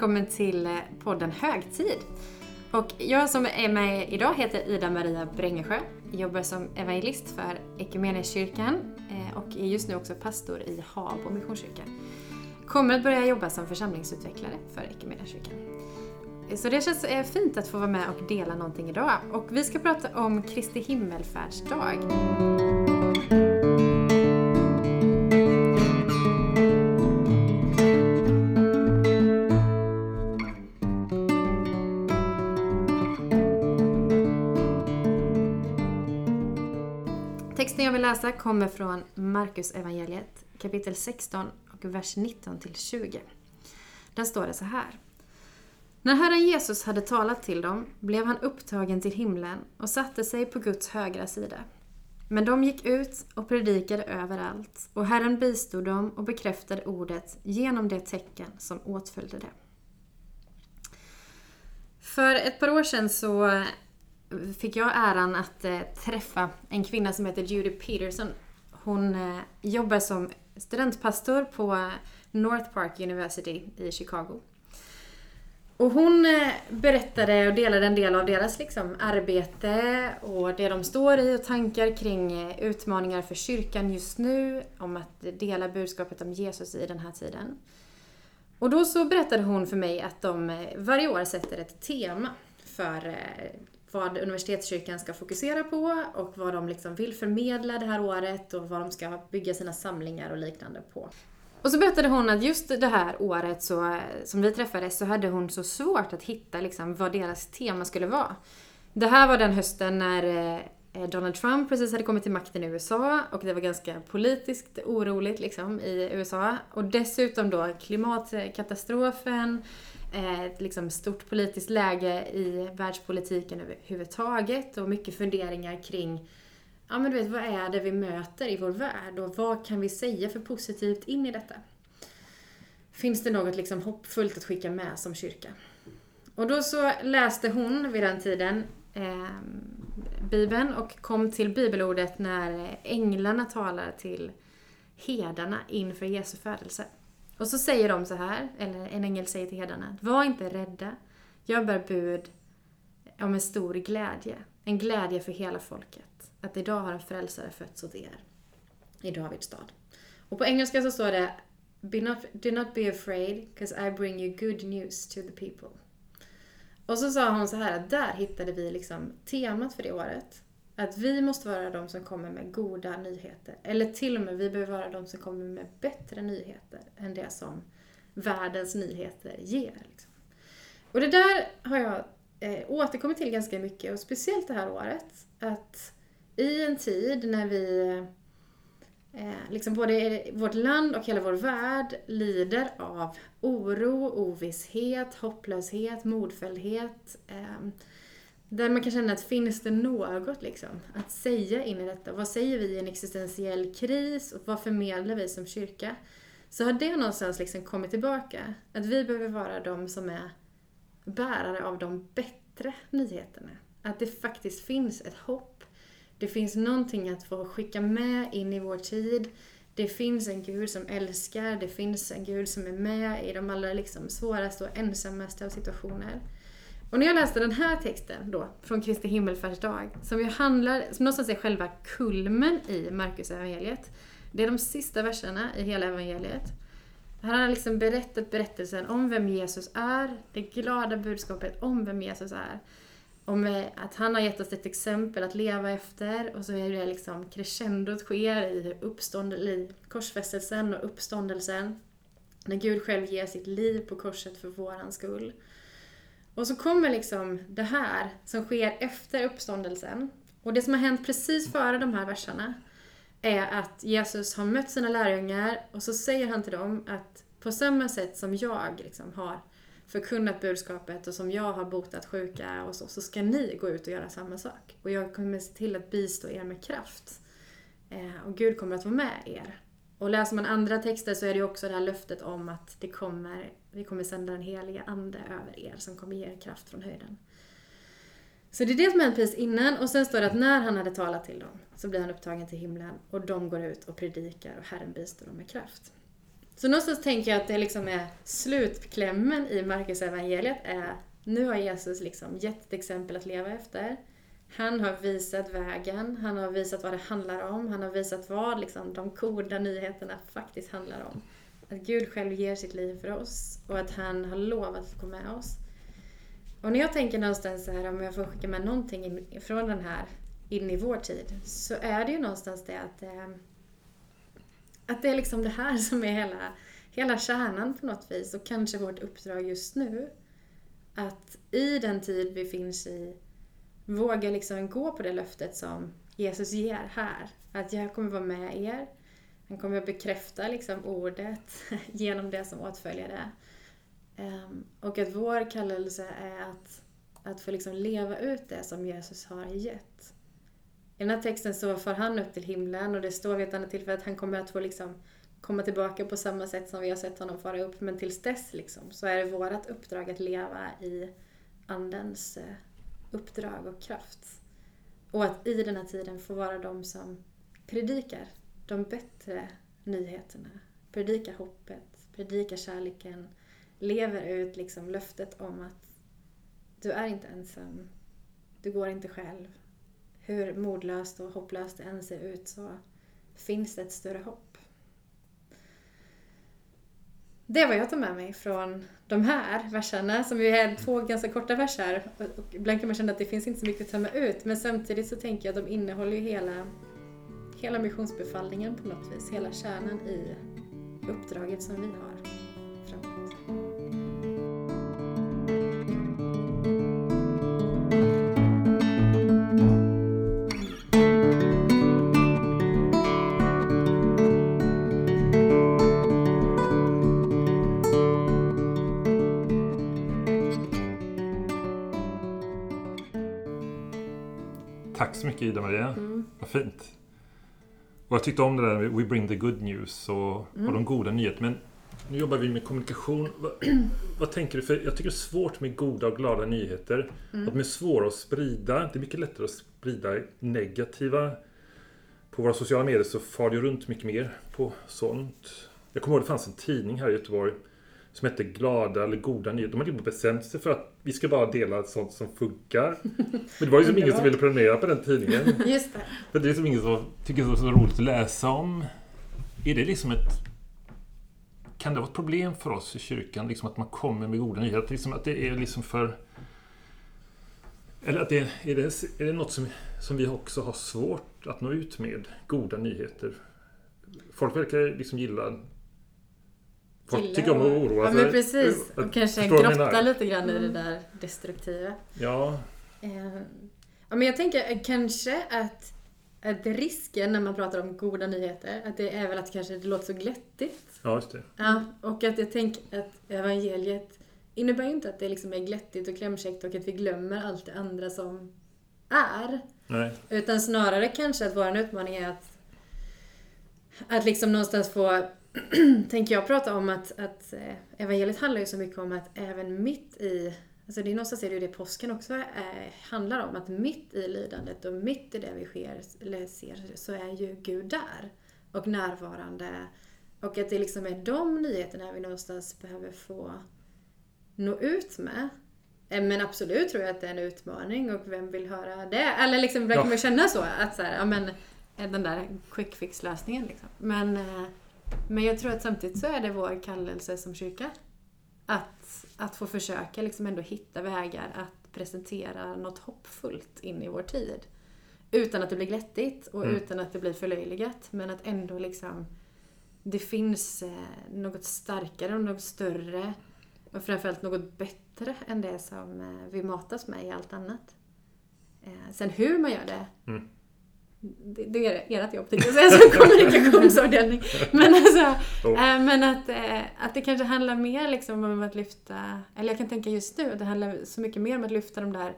välkommen till eh, podden Högtid. Och jag som är med idag heter Ida Maria Brängesjö. Jobbar som evangelist för Equmeniakyrkan eh, och är just nu också pastor i Habo Missionskyrka. Kommer att börja jobba som församlingsutvecklare för Equmeniakyrkan. Så det känns eh, fint att få vara med och dela någonting idag. Och vi ska prata om Kristi himmelfärdsdag. Texten jag vill läsa kommer från Markus evangeliet kapitel 16 och vers 19 till 20. Där står det så här. När Herren Jesus hade talat till dem blev han upptagen till himlen och satte sig på Guds högra sida. Men de gick ut och predikade överallt och Herren bistod dem och bekräftade ordet genom det tecken som åtföljde det. För ett par år sedan så fick jag äran att eh, träffa en kvinna som heter Judy Peterson. Hon eh, jobbar som studentpastor på North Park University i Chicago. Och hon eh, berättade och delade en del av deras liksom, arbete och det de står i och tankar kring eh, utmaningar för kyrkan just nu, om att dela budskapet om Jesus i den här tiden. Och då så berättade hon för mig att de eh, varje år sätter ett tema för vad universitetskyrkan ska fokusera på och vad de liksom vill förmedla det här året och vad de ska bygga sina samlingar och liknande på. Och så berättade hon att just det här året så, som vi träffades så hade hon så svårt att hitta liksom vad deras tema skulle vara. Det här var den hösten när eh, Donald Trump precis hade kommit till makten i USA och det var ganska politiskt oroligt liksom i USA. Och dessutom då klimatkatastrofen, Eh, ett liksom stort politiskt läge i världspolitiken överhuvudtaget och mycket funderingar kring ja men du vet, vad är det vi möter i vår värld och vad kan vi säga för positivt in i detta? Finns det något liksom hoppfullt att skicka med som kyrka? Och då så läste hon vid den tiden eh, Bibeln och kom till bibelordet när änglarna talar till herdarna inför Jesu födelse. Och så säger de så här, eller en ängel säger till herdarna, var inte rädda. Jag bär bud om en stor glädje. En glädje för hela folket. Att idag har en frälsare fötts åt er. I Davids stad. Och på engelska så står det be not, Do not be afraid, because I bring you good news to the people. Och så sa hon så här att där hittade vi liksom temat för det året. Att vi måste vara de som kommer med goda nyheter. Eller till och med vi behöver vara de som kommer med bättre nyheter än det som världens nyheter ger. Liksom. Och det där har jag eh, återkommit till ganska mycket och speciellt det här året. Att i en tid när vi eh, liksom både vårt land och hela vår värld lider av oro, ovisshet, hopplöshet, modfälldhet. Eh, där man kan känna att finns det något liksom att säga in i detta? Vad säger vi i en existentiell kris och vad förmedlar vi som kyrka? Så har det någonstans liksom kommit tillbaka. Att vi behöver vara de som är bärare av de bättre nyheterna. Att det faktiskt finns ett hopp. Det finns någonting att få skicka med in i vår tid. Det finns en Gud som älskar, det finns en Gud som är med i de allra liksom svåraste och ensammaste av situationer. Och när jag läste den här texten då, från Kristi himmelfärdsdag, som ju handlar, som någonstans är själva kulmen i Markus evangeliet. Det är de sista verserna i hela evangeliet. Här har han liksom berättat berättelsen om vem Jesus är, det glada budskapet om vem Jesus är. Om eh, att han har gett oss ett exempel att leva efter och så är det liksom crescendot sker i, uppstånd, i korsfästelsen och uppståndelsen. När Gud själv ger sitt liv på korset för våran skull. Och så kommer liksom det här som sker efter uppståndelsen. Och det som har hänt precis före de här verserna är att Jesus har mött sina lärjungar och så säger han till dem att på samma sätt som jag liksom har förkunnat budskapet och som jag har botat sjuka och så, så ska ni gå ut och göra samma sak. Och jag kommer se till att bistå er med kraft. Eh, och Gud kommer att vara med er. Och läser man andra texter så är det ju också det här löftet om att det kommer, vi kommer sända den heliga Ande över er som kommer ge er kraft från höjden. Så det är det som hänt precis innan och sen står det att när han hade talat till dem så blir han upptagen till himlen och de går ut och predikar och Herren bistår dem med kraft. Så någonstans tänker jag att det liksom är slutklämmen i Markus evangeliet är nu har Jesus liksom gett ett exempel att leva efter. Han har visat vägen, han har visat vad det handlar om, han har visat vad liksom, de goda nyheterna faktiskt handlar om. Att Gud själv ger sitt liv för oss och att han har lovat att gå med oss. Och när jag tänker någonstans så här, om jag får skicka med någonting in, från den här in i vår tid, så är det ju någonstans det att, eh, att det är liksom det här som är hela, hela kärnan på något vis och kanske vårt uppdrag just nu. Att i den tid vi finns i våga liksom gå på det löftet som Jesus ger här. Att jag kommer vara med er. Han kommer att bekräfta liksom ordet genom det som åtföljer det. Ehm, och att vår kallelse är att, att få liksom leva ut det som Jesus har gett. I den här texten så far han upp till himlen och det står vid ett annat tillfälle att han kommer att få liksom komma tillbaka på samma sätt som vi har sett honom fara upp. Men tills dess liksom, så är det vårt uppdrag att leva i Andens eh, uppdrag och kraft. Och att i den här tiden få vara de som predikar de bättre nyheterna. Predikar hoppet, predikar kärleken, lever ut liksom löftet om att du är inte ensam. Du går inte själv. Hur modlöst och hopplöst det än ser ut så finns det ett större hopp. Det är vad jag tar med mig från de här verserna, som ju är två ganska korta verser. Och ibland kan man känna att det finns inte så mycket att tömma ut, men samtidigt så tänker jag att de innehåller ju hela, hela missionsbefallningen på något vis, hela kärnan i uppdraget som vi har. Mycket Ida-Maria. Mm. Vad fint. Och jag tyckte om det där med We bring the good news och, mm. och de goda nyheterna. Men nu jobbar vi med kommunikation. Vad, vad, tänker du? För jag tycker det är svårt med goda och glada nyheter. Mm. Att de är svåra att sprida. Det är mycket lättare att sprida negativa. På våra sociala medier så far det runt mycket mer på sånt. Jag kommer ihåg att det fanns en tidning här i Göteborg som hette Glada eller Goda Nyheter. De hade liksom bestämt sig för att vi ska bara dela sånt som funkar. Men det var ju liksom ingen som ville prenumerera på den tidningen. Just det. För det är liksom ingen som tycker det är så roligt att läsa om. Är det liksom ett... Kan det vara ett problem för oss i kyrkan, liksom att man kommer med goda nyheter? Liksom att det är liksom för... Eller att det, är, det, är det något som, som vi också har svårt att nå ut med? Goda nyheter. Folk verkar liksom gilla Folk tycker om att oroa sig. Ja men precis. Och kanske grotta lite grann i det där destruktiva. Ja. Eh, ja men jag tänker eh, kanske att, att risken när man pratar om goda nyheter, att det är väl att kanske det låter så glättigt. Ja, just det. Ja, och att jag tänker att evangeliet innebär ju inte att det liksom är glättigt och klämkäckt och att vi glömmer allt det andra som är. Nej. Utan snarare kanske att vår utmaning är att att liksom någonstans få tänker jag prata om att, att eh, evangeliet handlar ju så mycket om att även mitt i Alltså det är någonstans är det ju det påsken också är, eh, handlar om. Att mitt i lidandet och mitt i det vi sker, eller ser så är ju Gud där. Och närvarande. Och att det liksom är de nyheterna vi någonstans behöver få nå ut med. Eh, men absolut tror jag att det är en utmaning och vem vill höra det? Eller liksom, ibland kan man känna så att så här, ja men den där quick fix lösningen liksom. Men men jag tror att samtidigt så är det vår kallelse som kyrka. Att, att få försöka liksom ändå hitta vägar att presentera något hoppfullt in i vår tid. Utan att det blir glättigt och mm. utan att det blir förlöjligat. Men att ändå liksom det finns eh, något starkare och något större och framförallt något bättre än det som eh, vi matas med i allt annat. Eh, sen hur man gör det, mm det, det är ert jobb tänkte jag säga som kommunikationsavdelning. Men, alltså, oh. äh, men att, äh, att det kanske handlar mer liksom om att lyfta, eller jag kan tänka just nu, det handlar så mycket mer om att lyfta de där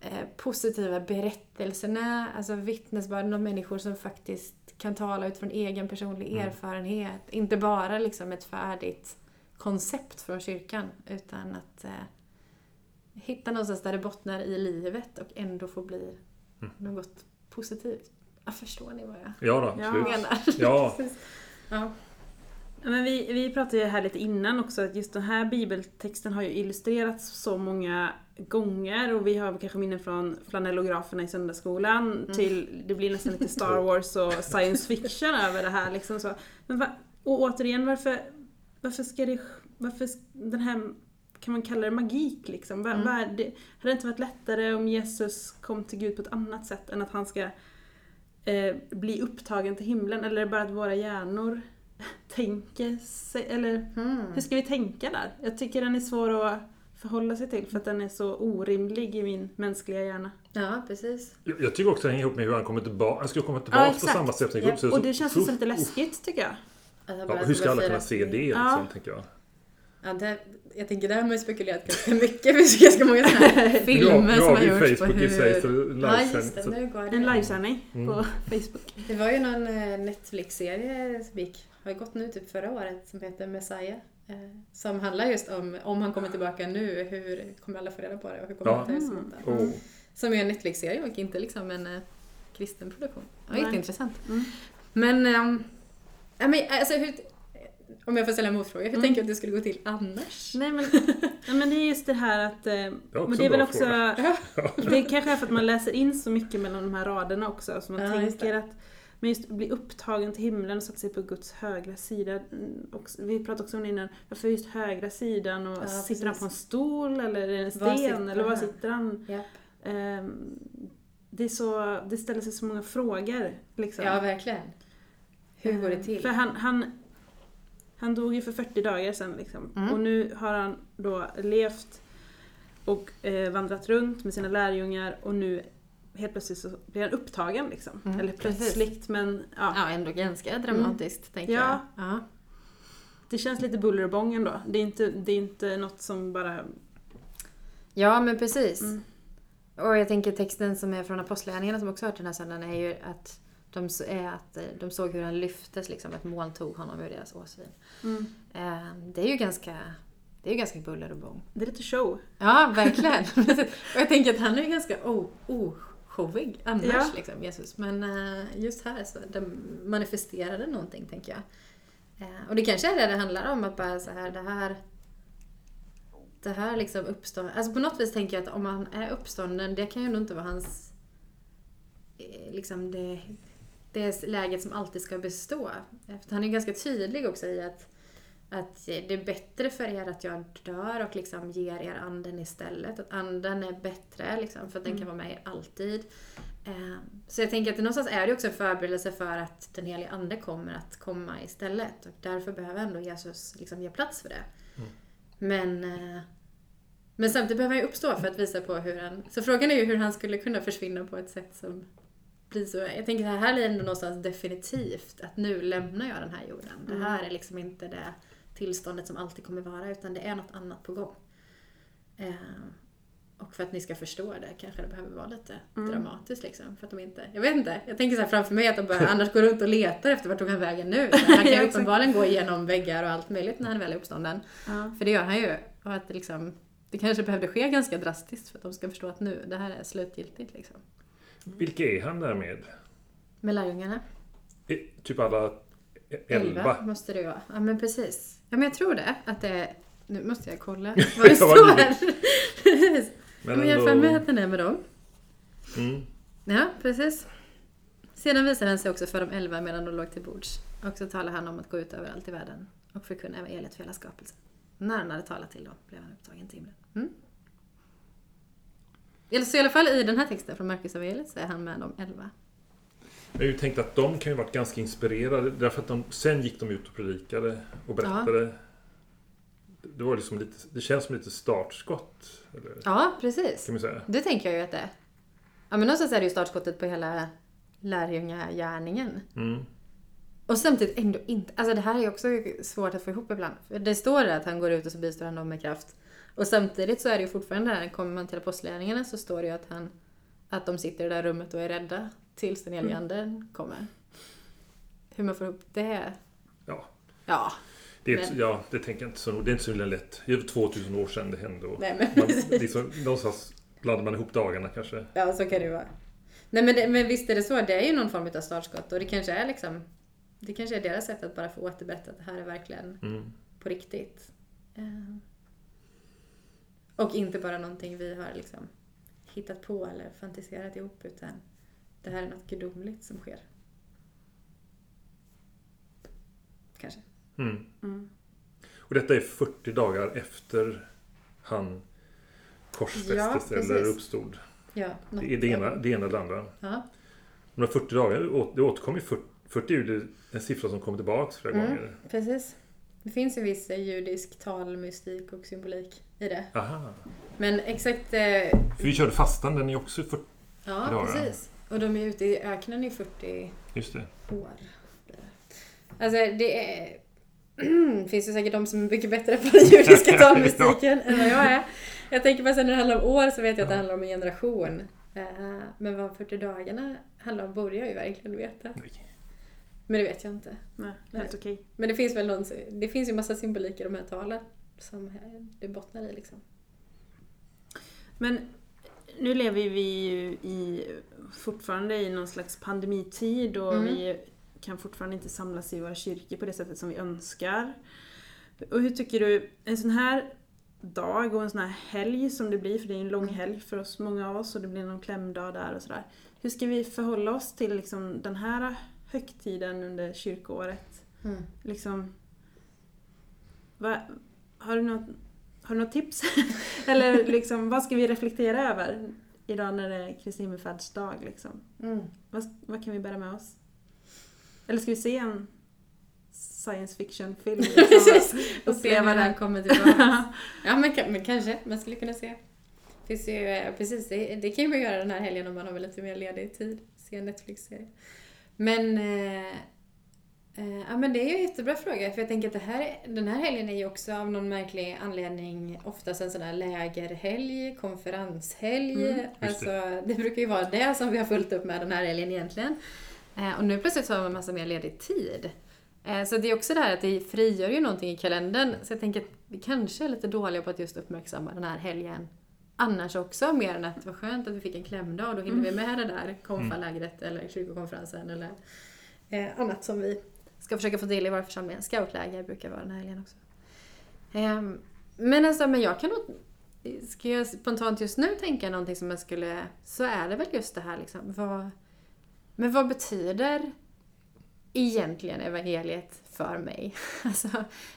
äh, positiva berättelserna, alltså vittnesbörden av människor som faktiskt kan tala utifrån egen personlig mm. erfarenhet. Inte bara liksom ett färdigt koncept från kyrkan, utan att hitta någonstans där det bottnar i livet och ändå få bli mm. något positivt. Ja, förstår ni vad jag, ja då, jag menar? Ja. ja. Ja, Men vi, vi pratade ju här lite innan också att just den här bibeltexten har ju illustrerats så många gånger och vi har kanske minnen från flanellograferna i söndagsskolan till det blir nästan lite Star Wars och science fiction över det här liksom så. Men va, och återigen varför, varför ska det, varför den här, kan man kalla det magik liksom? Va, vad är det, hade det inte varit lättare om Jesus kom till Gud på ett annat sätt än att han ska eh, bli upptagen till himlen? Eller är det bara att våra hjärnor tänker sig, eller Mm. hur ska vi tänka där? Jag tycker den är svår att förhålla sig till för att den är så orimlig i min mänskliga hjärna. Ja, precis. Jag, jag tycker också det hänger ihop med hur han kommer tillbaka. Han ska komma tillbaka på samma sätt. som så- Och det känns så- också lite läskigt tycker jag. Ja, hur ska alla kunna se det liksom, Ja. tänker jag. Ja, det, jag tänker där har man ju spekulerat ganska mycket. Det finns ganska många sådana här filmer som har har vi gjorts på Facebook i hur... sig, så Ja, just livesänd. det. så- Nu går det. En livesändning Mm. på Facebook. Det var ju någon eh, Netflix-serie som gick, har gått nu typ förra året, som heter Messiah. eh, Som handlar just om, om han kommer tillbaka nu, hur kommer alla få reda på det och hur kommer Ja. han ta sig emot det? Oh. Som är en Netflix-serie och inte liksom en eh, kristen produktion. Ja, Nej. jätteintressant. Mm. Men, um, ja, men alltså, hur, om jag får ställa en motfråga, hur Mm. tänker du att det skulle gå till annars? Nej men, ja, men det är just det här att... Eh, också men det är väl också... fråga. Det kanske är för att man läser in så mycket mellan de här raderna också. Så man Ja, tänker att men just bli upptagen till himlen och sätta sig på Guds högra sida. Mm, Och vi pratade också om det innan, varför just högra sidan? Och Ja, sitter han precis. på en stol eller det en Var sten? sitter Eller var han? sitter han? Ja. Ehm, det, är så, det ställer sig så många frågor. Liksom. ja, verkligen. Hur går det Ehm, till? För han, han, han dog ju för 40 dagar sedan liksom. Mm. Och nu har han då levt och eh, vandrat runt med sina lärjungar och nu helt plötsligt så blir han upptagen liksom. Mm, Eller precis. plötsligt men ja. Ja, ändå ganska dramatiskt, tänker Ja. jag. Ja. Det känns lite buller och bång ändå. Det är inte, det är inte något som bara... Ja, men precis. Mm. Och jag tänker texten som är från Apostlagärningarna som också hört den här söndagen är ju att de, att eh, de såg hur han lyftes, liksom, ett moln tog honom ur deras åsyn. Mm. Eh, Det är ju ganska, det är ju ganska buller och bång. Det är lite show. Ja, verkligen. och jag tänker att han är ju ganska oshowig annars, Ja. liksom, Jesus. Men eh, just här så de manifesterade någonting, tänker jag. Eh, Och det kanske är det det handlar om, att bara så här, det här det här liksom uppstår, alltså på något vis tänker jag att om han är uppstånden, det kan ju nog inte vara hans, eh, liksom det, det läget som alltid ska bestå. För han är ganska tydlig också i att, att det är bättre för er att jag dör och liksom ger er anden istället. Att anden är bättre liksom, för att den kan vara med er alltid. Eh, Så jag tänker att det någonstans är det också en förberedelse för att den helige ande kommer att komma istället. Och därför behöver ändå Jesus liksom ge plats för det. Men, eh, men samtidigt behöver han ju uppstå för att visa på hur han... Så frågan är ju hur han skulle kunna försvinna på ett sätt som blir så... Jag tänker att här är ändå någonstans definitivt att nu lämnar jag den här jorden. Det här är liksom inte det tillståndet som alltid kommer vara utan det är något annat på gång. Eh, och för att ni ska förstå det kanske det behöver vara lite dramatiskt liksom. För att de inte... Jag vet inte. Jag tänker så här framför mig att de bara annars går runt och letar efter vart tog han vägen nu. Han kan ju uppenbarligen gå igenom väggar och allt möjligt när han väl är uppstånden. Ja. För det gör han ju. Och att det, liksom, det kanske behövde ske ganska drastiskt för att de ska förstå att nu, det här är slutgiltigt. Liksom. Vilka är han där med? Med lärjungarna. Typ alla elva? måste det vara. Ja men precis. Ja men jag tror det. Att det är, nu måste jag kolla vad det står. Precis. Men Men jag har för mig att den är med dem. Mm. Ja, precis. Sedan visade han sig också för de elva medan de låg till bords. Och så talade han om att gå ut överallt i världen och förkunna evangeliet för hela skapelsen. När han hade talat till dem blev han upptagen till himlen. Mm. Eller Så i alla fall i den här texten från Marcus så är han med de elva. Jag har ju tänkt att de kan ju varit ganska inspirerade därför att de, sen gick de ut och predikade och berättade. Det, var liksom lite, det känns som lite startskott. Eller, Ja, precis. kan man säga. Det tänker jag ju att det är. Ja, men någonstans är det ju startskottet på hela lärjungagärningen. Mm. Och samtidigt ändå inte. Alltså det här är ju också svårt att få ihop ibland. För det står att han går ut och så bistår han dem med kraft. Och samtidigt så är det ju fortfarande där, kommer man till apostlagärningarna så står det ju att han att de sitter i det där rummet och är rädda tills den helige anden kommer. Hur man får ihop det. Ja. Ja. Det, är, ja, det tänker jag inte så Det är inte så lätt. Det är 2000 år sedan det hände. Och Nej, men man, precis. liksom, någonstans blandar man ihop dagarna kanske. Ja, så kan det ju vara. Nej men, det, men visst är det så. Det är ju någon form av startskott och det kanske är liksom det kanske är deras sätt att bara få återberätta att det här är verkligen Mm. på riktigt. Eh, Och inte bara någonting vi har liksom hittat på eller fantiserat ihop utan det här är något gudomligt som sker. Kanske. Mm. Mm. Och detta är 40 dagar efter han korsfästes Ja, eller uppstod. Ja, något Det är det ena, det ena eller andra. Ja, De här 40 dagarna, det återkommer ju 40, 40 är ju en siffra som kommer tillbaks flera Mm. gånger. precis. Det finns ju viss eh, judisk talmystik och symbolik i det. Aha. Men exakt... eh, För vi körde fastan, den är också 40... Ja, Idag, ja. precis. Och de är ute i öknen i 40 Just det. år. Alltså det är... finns ju säkert de som är mycket bättre på den judiska talmystiken än vad jag är. Jag tänker bara sen när det handlar om år så vet jag att det handlar om en generation. Eh, Men vad 40 dagarna handlar om borde jag ju verkligen veta. Nej. Men det vet jag inte. Nej, helt okej. Men det finns väl någon, det finns ju massa symbolik i de här talen som det bottnar i liksom. Men nu lever vi ju i, fortfarande i någon slags pandemitid och Mm. vi kan fortfarande inte samlas i våra kyrkor på det sättet som vi önskar. Och hur tycker du, en sån här dag och en sån här helg som det blir, för det är en lång Mm. helg för oss, många av oss, och det blir någon klämdag där och sådär. Hur ska vi förhålla oss till liksom den här högtiden under kyrkoåret? Liksom, va, har, du något, har du något tips? Eller liksom, vad ska vi reflektera över idag när det är Kristi himmelfärdsdag? Liksom? Mm. Vad, vad kan vi bära med oss? Eller ska vi se en science fiction-film? liksom, och se när den kommer tillbaka. Ja men, men kanske, man skulle kunna se. Finns ju, eh, precis, det, det kan ju man göra den här helgen om man har lite mer ledig tid. Se en Netflix-serie. Men, eh, eh, ja, men det är ju en jättebra fråga för jag tänker att det här, den här helgen är ju också av någon märklig anledning oftast en sån här lägerhelg, konferenshelg. Mm, alltså, det brukar ju vara det som vi har fullt upp med den här helgen egentligen. Eh, och nu plötsligt så har man massa mer ledig tid. Eh, Så det är också det här att det frigör ju någonting i kalendern. Så jag tänker att vi kanske är lite dåliga på att just uppmärksamma den här helgen annars också. Mer än att det var skönt att vi fick en klämdag och då hinner vi med det där konfalägret eller kyrkokonferensen eller eh, annat som vi ska försöka få till i våra församlingar. Scoutläger brukar vara den här helgen också. Ehm, Men alltså, men jag kan nog... Ska jag spontant just nu tänka någonting som jag skulle... Så är det väl just det här liksom. Vad, men vad betyder egentligen evangeliet för mig? Alltså,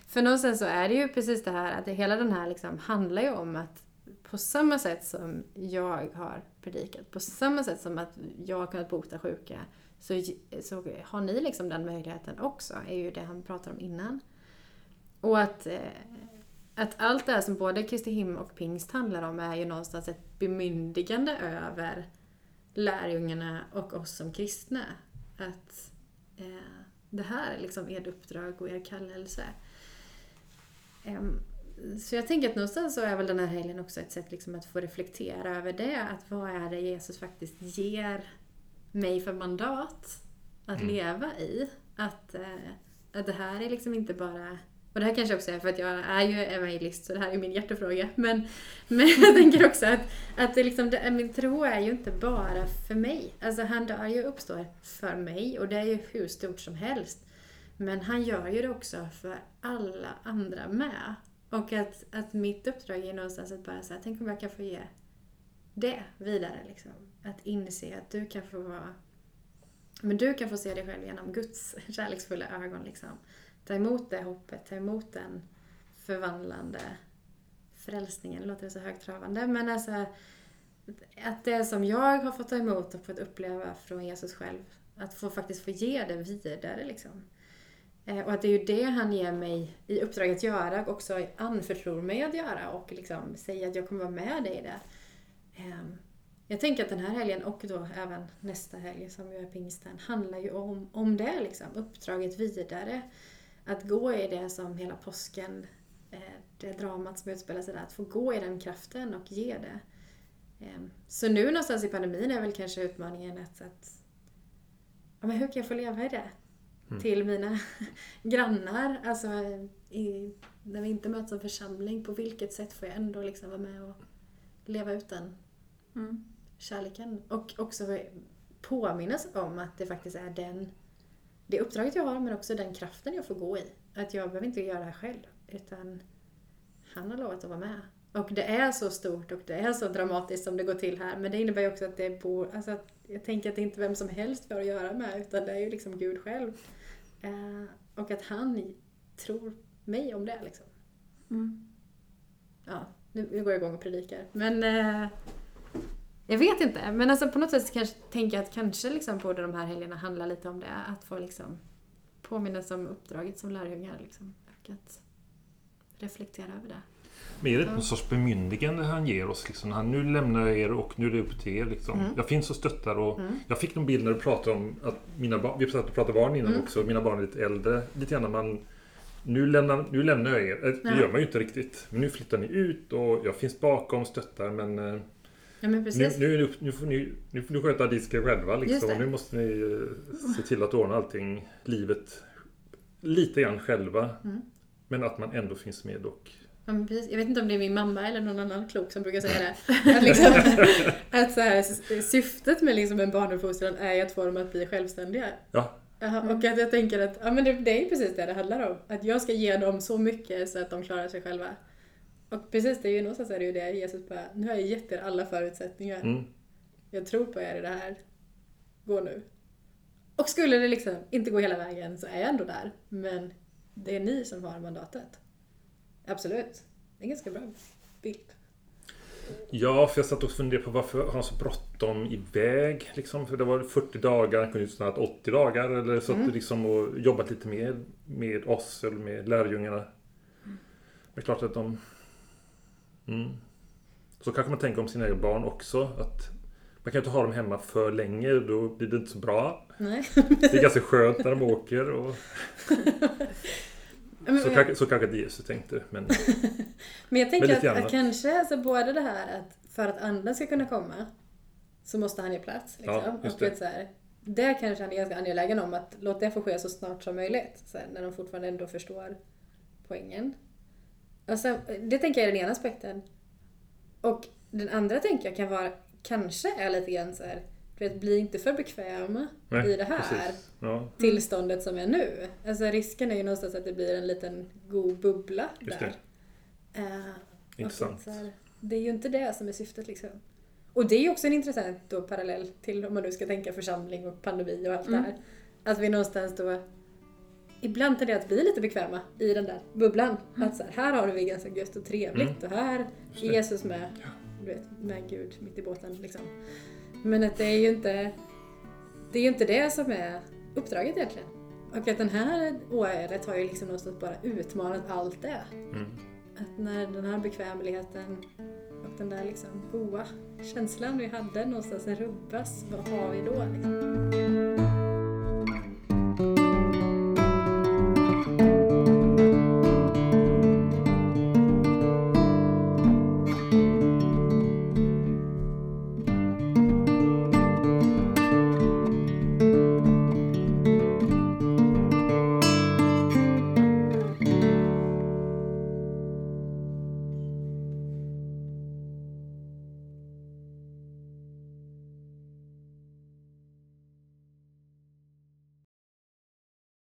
för någonstans så är det ju precis det här att hela den här liksom handlar ju om att på samma sätt som jag har predikat, på samma sätt som att jag har kunnat bota sjuka, så, så har ni liksom den möjligheten också, är ju det han pratar om innan. Och att, eh, att allt det här som både Kristi him och pingst handlar om är ju någonstans ett bemyndigande över lärjungarna och oss som kristna. Att eh, det här är liksom ert uppdrag och er kallelse. Em, så jag tänker att någonstans så är väl den här helgen också ett sätt liksom att få reflektera över det. Att vad är det Jesus faktiskt ger mig för mandat att Mm. leva i? Att, eh, att det här är liksom inte bara och det här kanske också är för att jag är ju evangelist så det här är min hjärtefråga. Men, men jag tänker också att, att det liksom, det, min tro är ju inte bara för mig. Alltså han dör ju och uppstår för mig och det är ju hur stort som helst. Men han gör ju det också för alla andra med. Och att, att mitt uppdrag är någonstans att bara säga, tänk om jag kan få ge det vidare. Liksom. Att inse att du kan få vara men du kan få se dig själv genom Guds kärleksfulla ögon. Liksom. Ta emot det hoppet, ta emot den förvandlande frälsningen. Det låter så högtravande. Men alltså att det som jag har fått ta emot och fått uppleva från Jesus själv, att få faktiskt få ge det vidare. Liksom. Eh, Och att det är ju det han ger mig i uppdrag att göra och också anförtror mig att göra och liksom säger att jag kommer vara med dig i det. Ehm, jag tänker att den här helgen och då även nästa helg som ju är pingsten handlar ju om, om det liksom, uppdraget vidare. Att gå i det som hela påsken, eh, det dramat som utspelar sig där, att få gå i den kraften och ge det. Ehm, så nu någonstans i pandemin är väl kanske utmaningen att, att ja, men hur kan jag få leva i det? Mm. Till mina grannar, alltså i, när vi inte möts som församling, på vilket sätt får jag ändå liksom vara med och leva ut den Mm. kärleken. Och också påminnas om att det faktiskt är den det uppdraget jag har men också den kraften jag får gå i. Att jag behöver inte göra det här själv. Utan han har lovat att vara med. Och det är så stort och det är så dramatiskt som det går till här. Men det innebär ju också att det bor, alltså att jag tänker att det är inte vem som helst får att göra med utan det är ju liksom Gud själv. Eh, och att han tror mig om det liksom. Mm. Ja, nu, nu går jag igång och predikar. Men eh, jag vet inte. Men alltså på något sätt kanske tänker jag att kanske liksom borde de här helgerna handla lite om det. Att få liksom påminnas om uppdraget som lärjungar liksom. Och att reflektera över det. Är det någon sorts bemyndigande han ger oss? Liksom, han, nu lämnar jag er och nu är det upp till er. Liksom. Mm. Jag finns och stöttar. Och Mm. Jag fick någon bild när du pratade om att mina barn, vi satt och pratade barn innan Mm. också, mina barn är lite äldre. Lite grann man nu lämnar, nu lämnar jag er. Eh, Det Ja. gör man ju inte riktigt. Men nu flyttar ni ut och jag finns bakom, stöttar men eh, Ja nu, nu, nu får ni, nu får ni sköta disken själva liksom. Och nu måste ni eh, se till att ordna allting, livet, lite grann själva. Mm. Men att man ändå finns med och Ja, men precis. Jag vet inte om det är min mamma eller någon annan klok som brukar säga det. Att, liksom, att så här, syftet med liksom en barnuppfostran är ju att få dem att bli självständiga. Ja. Jaha, Och att jag tänker att ja, men det, det är ju precis det det handlar om. Att jag ska ge dem så mycket så att de klarar sig själva. Och precis, det är ju någonstans är det ju det Jesus bara, nu har jag gett er alla förutsättningar. mm, Jag tror på er i det här. Gå nu. Och skulle det liksom inte gå hela vägen så är jag ändå där. Men det är ni som har mandatet. Absolut. Det är en ganska bra bild. Ja, för jag satt och funderade på varför har han så bråttom iväg? Liksom, för det var 40 dagar, han kunde ju snart 80 dagar. Eller så Mm. att liksom och jobbat lite mer med oss eller med lärjungarna. Men det är klart att de... Mm. Så kanske man tänker om sina egna barn också. Att man kan ju inte ha dem hemma för länge, då blir det inte så bra. Nej. Det är ganska skönt när de åker. Och, Men, så, kanske, så kanske inte Jesus tänkte. Men men jag tänker Men att, att kanske alltså både det här att för att anden ska kunna komma så måste han ge plats. Liksom. Ja, och det. så här, det kanske han är ganska angelägen om att låt det få ske så snart som möjligt. Så här, när de fortfarande ändå förstår poängen. Och sen, det tänker jag är den ena aspekten. Och den andra tänker jag kan vara, kanske är lite grann så här, vet, bli inte för bekväma nej, i det här. Ja, tillståndet som är nu. Alltså risken är ju någonstans att det blir en liten god bubbla just där. det. Och Intressant. så här, det är ju inte det som är syftet liksom. Och det är ju också en intressant då parallell till om man nu ska tänka församling och pandemi och allt Mm. det här. Att vi någonstans då ibland tenderar att bli lite bekväma i den där bubblan. Att så här, här har vi ganska gött och trevligt och här Mm. Är det. Jesus med, du vet, med Gud mitt i båten liksom. Men att det är ju inte det är ju inte det som är uppdraget egentligen. Och att den här året har ju liksom någonstans bara utmanat allt det. Mm. Att när den här bekvämligheten och den där liksom goa känslan vi hade någonstans rubbas, vad har vi då? Liksom?